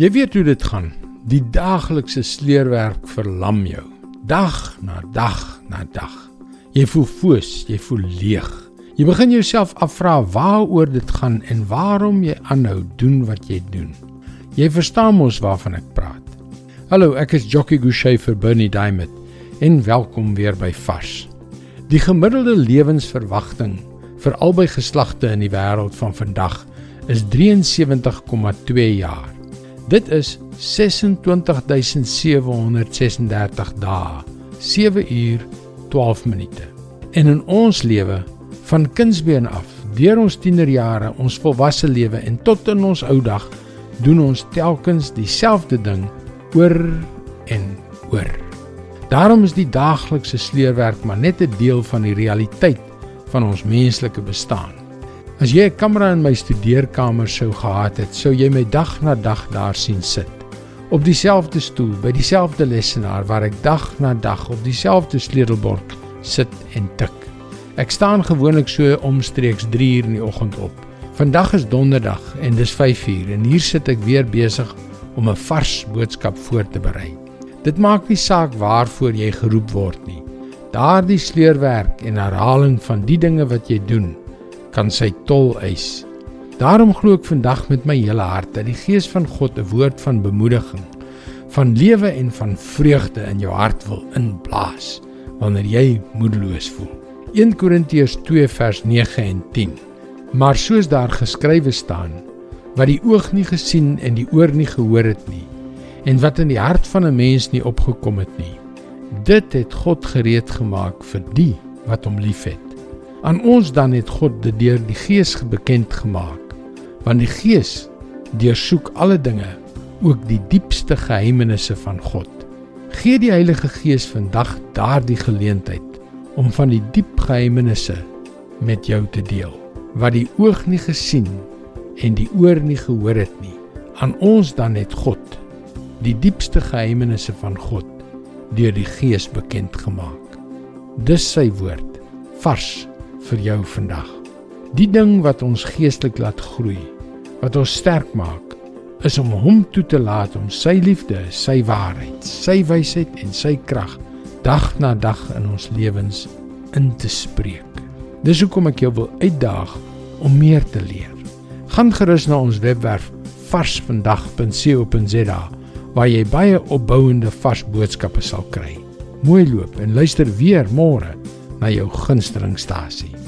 Jy weet hoe dit gaan. Die daaglikse sleurwerk verlam jou. Dag na dag na dag. Jy voel foos, jy voel leeg. Jy begin jouself afvra waaroor dit gaan en waarom jy aanhou doen wat jy doen. Jy verstaan mos waarvan ek praat. Hallo, ek is Jockey Gouchee vir Bernie Diamond en welkom weer by Vars. Die gemiddelde lewensverwagting vir albei geslagte in die wêreld van vandag is 73,2 jaar. Dit is 26736 dae, 7 uur 12 minute. En in ons lewe van kindsbeen af, deur ons tienerjare, ons volwasse lewe en tot in ons ou dag, doen ons telkens dieselfde ding oor en oor. Daarom is die daaglikse sleurwerk maar net 'n deel van die realiteit van ons menslike bestaan. As jy 'n kamera in my studeerkamer sou gehad het, sou jy my dag na dag daar sien sit. Op dieselfde stoel, by dieselfde lesenaar waar ek dag na dag op dieselfde sleutelbord sit en tik. Ek staan gewoonlik so omstreeks 3 uur in die oggend op. Vandag is donderdag en dis 5 uur en hier sit ek weer besig om 'n vars boodskap voor te berei. Dit maak nie saak waarvoor jy geroep word nie. Daardie sleurwerk en herhaling van die dinge wat jy doen, kan sy tol eis. Daarom glo ek vandag met my hele hart dat die Gees van God 'n woord van bemoediging, van lewe en van vreugde in jou hart wil inblaas wanneer jy moedeloos voel. 1 Korintiërs 2 vers 9 en 10. Maar soos daar geskrywe staan, wat die oog nie gesien en die oor nie gehoor het nie en wat in die hart van 'n mens nie opgekom het nie, dit het God gereed gemaak vir die wat hom liefhet. Aan ons dan het God dit deur die Gees bekend gemaak. Want die Gees deursoek alle dinge, ook die diepste geheimenisse van God. Gee die Heilige Gees vandag daardie geleentheid om van die diep geheimenisse met jou te deel wat die oog nie gesien en die oor nie gehoor het nie. Aan ons dan het God die diepste geheimenisse van God deur die Gees bekend gemaak. Dis sy woord vars vir jou vandag. Die ding wat ons geestelik laat groei, wat ons sterk maak, is om hom toe te laat om sy liefde, sy waarheid, sy wysheid en sy krag dag na dag in ons lewens in te spreek. Dis hoekom ek jou wil uitdaag om meer te leer. Gaan gerus na ons webwerf varsvandag.co.za waar jy baie opbouende vars boodskappe sal kry. Mooi loop en luister weer môre na jou gunstelingstasie.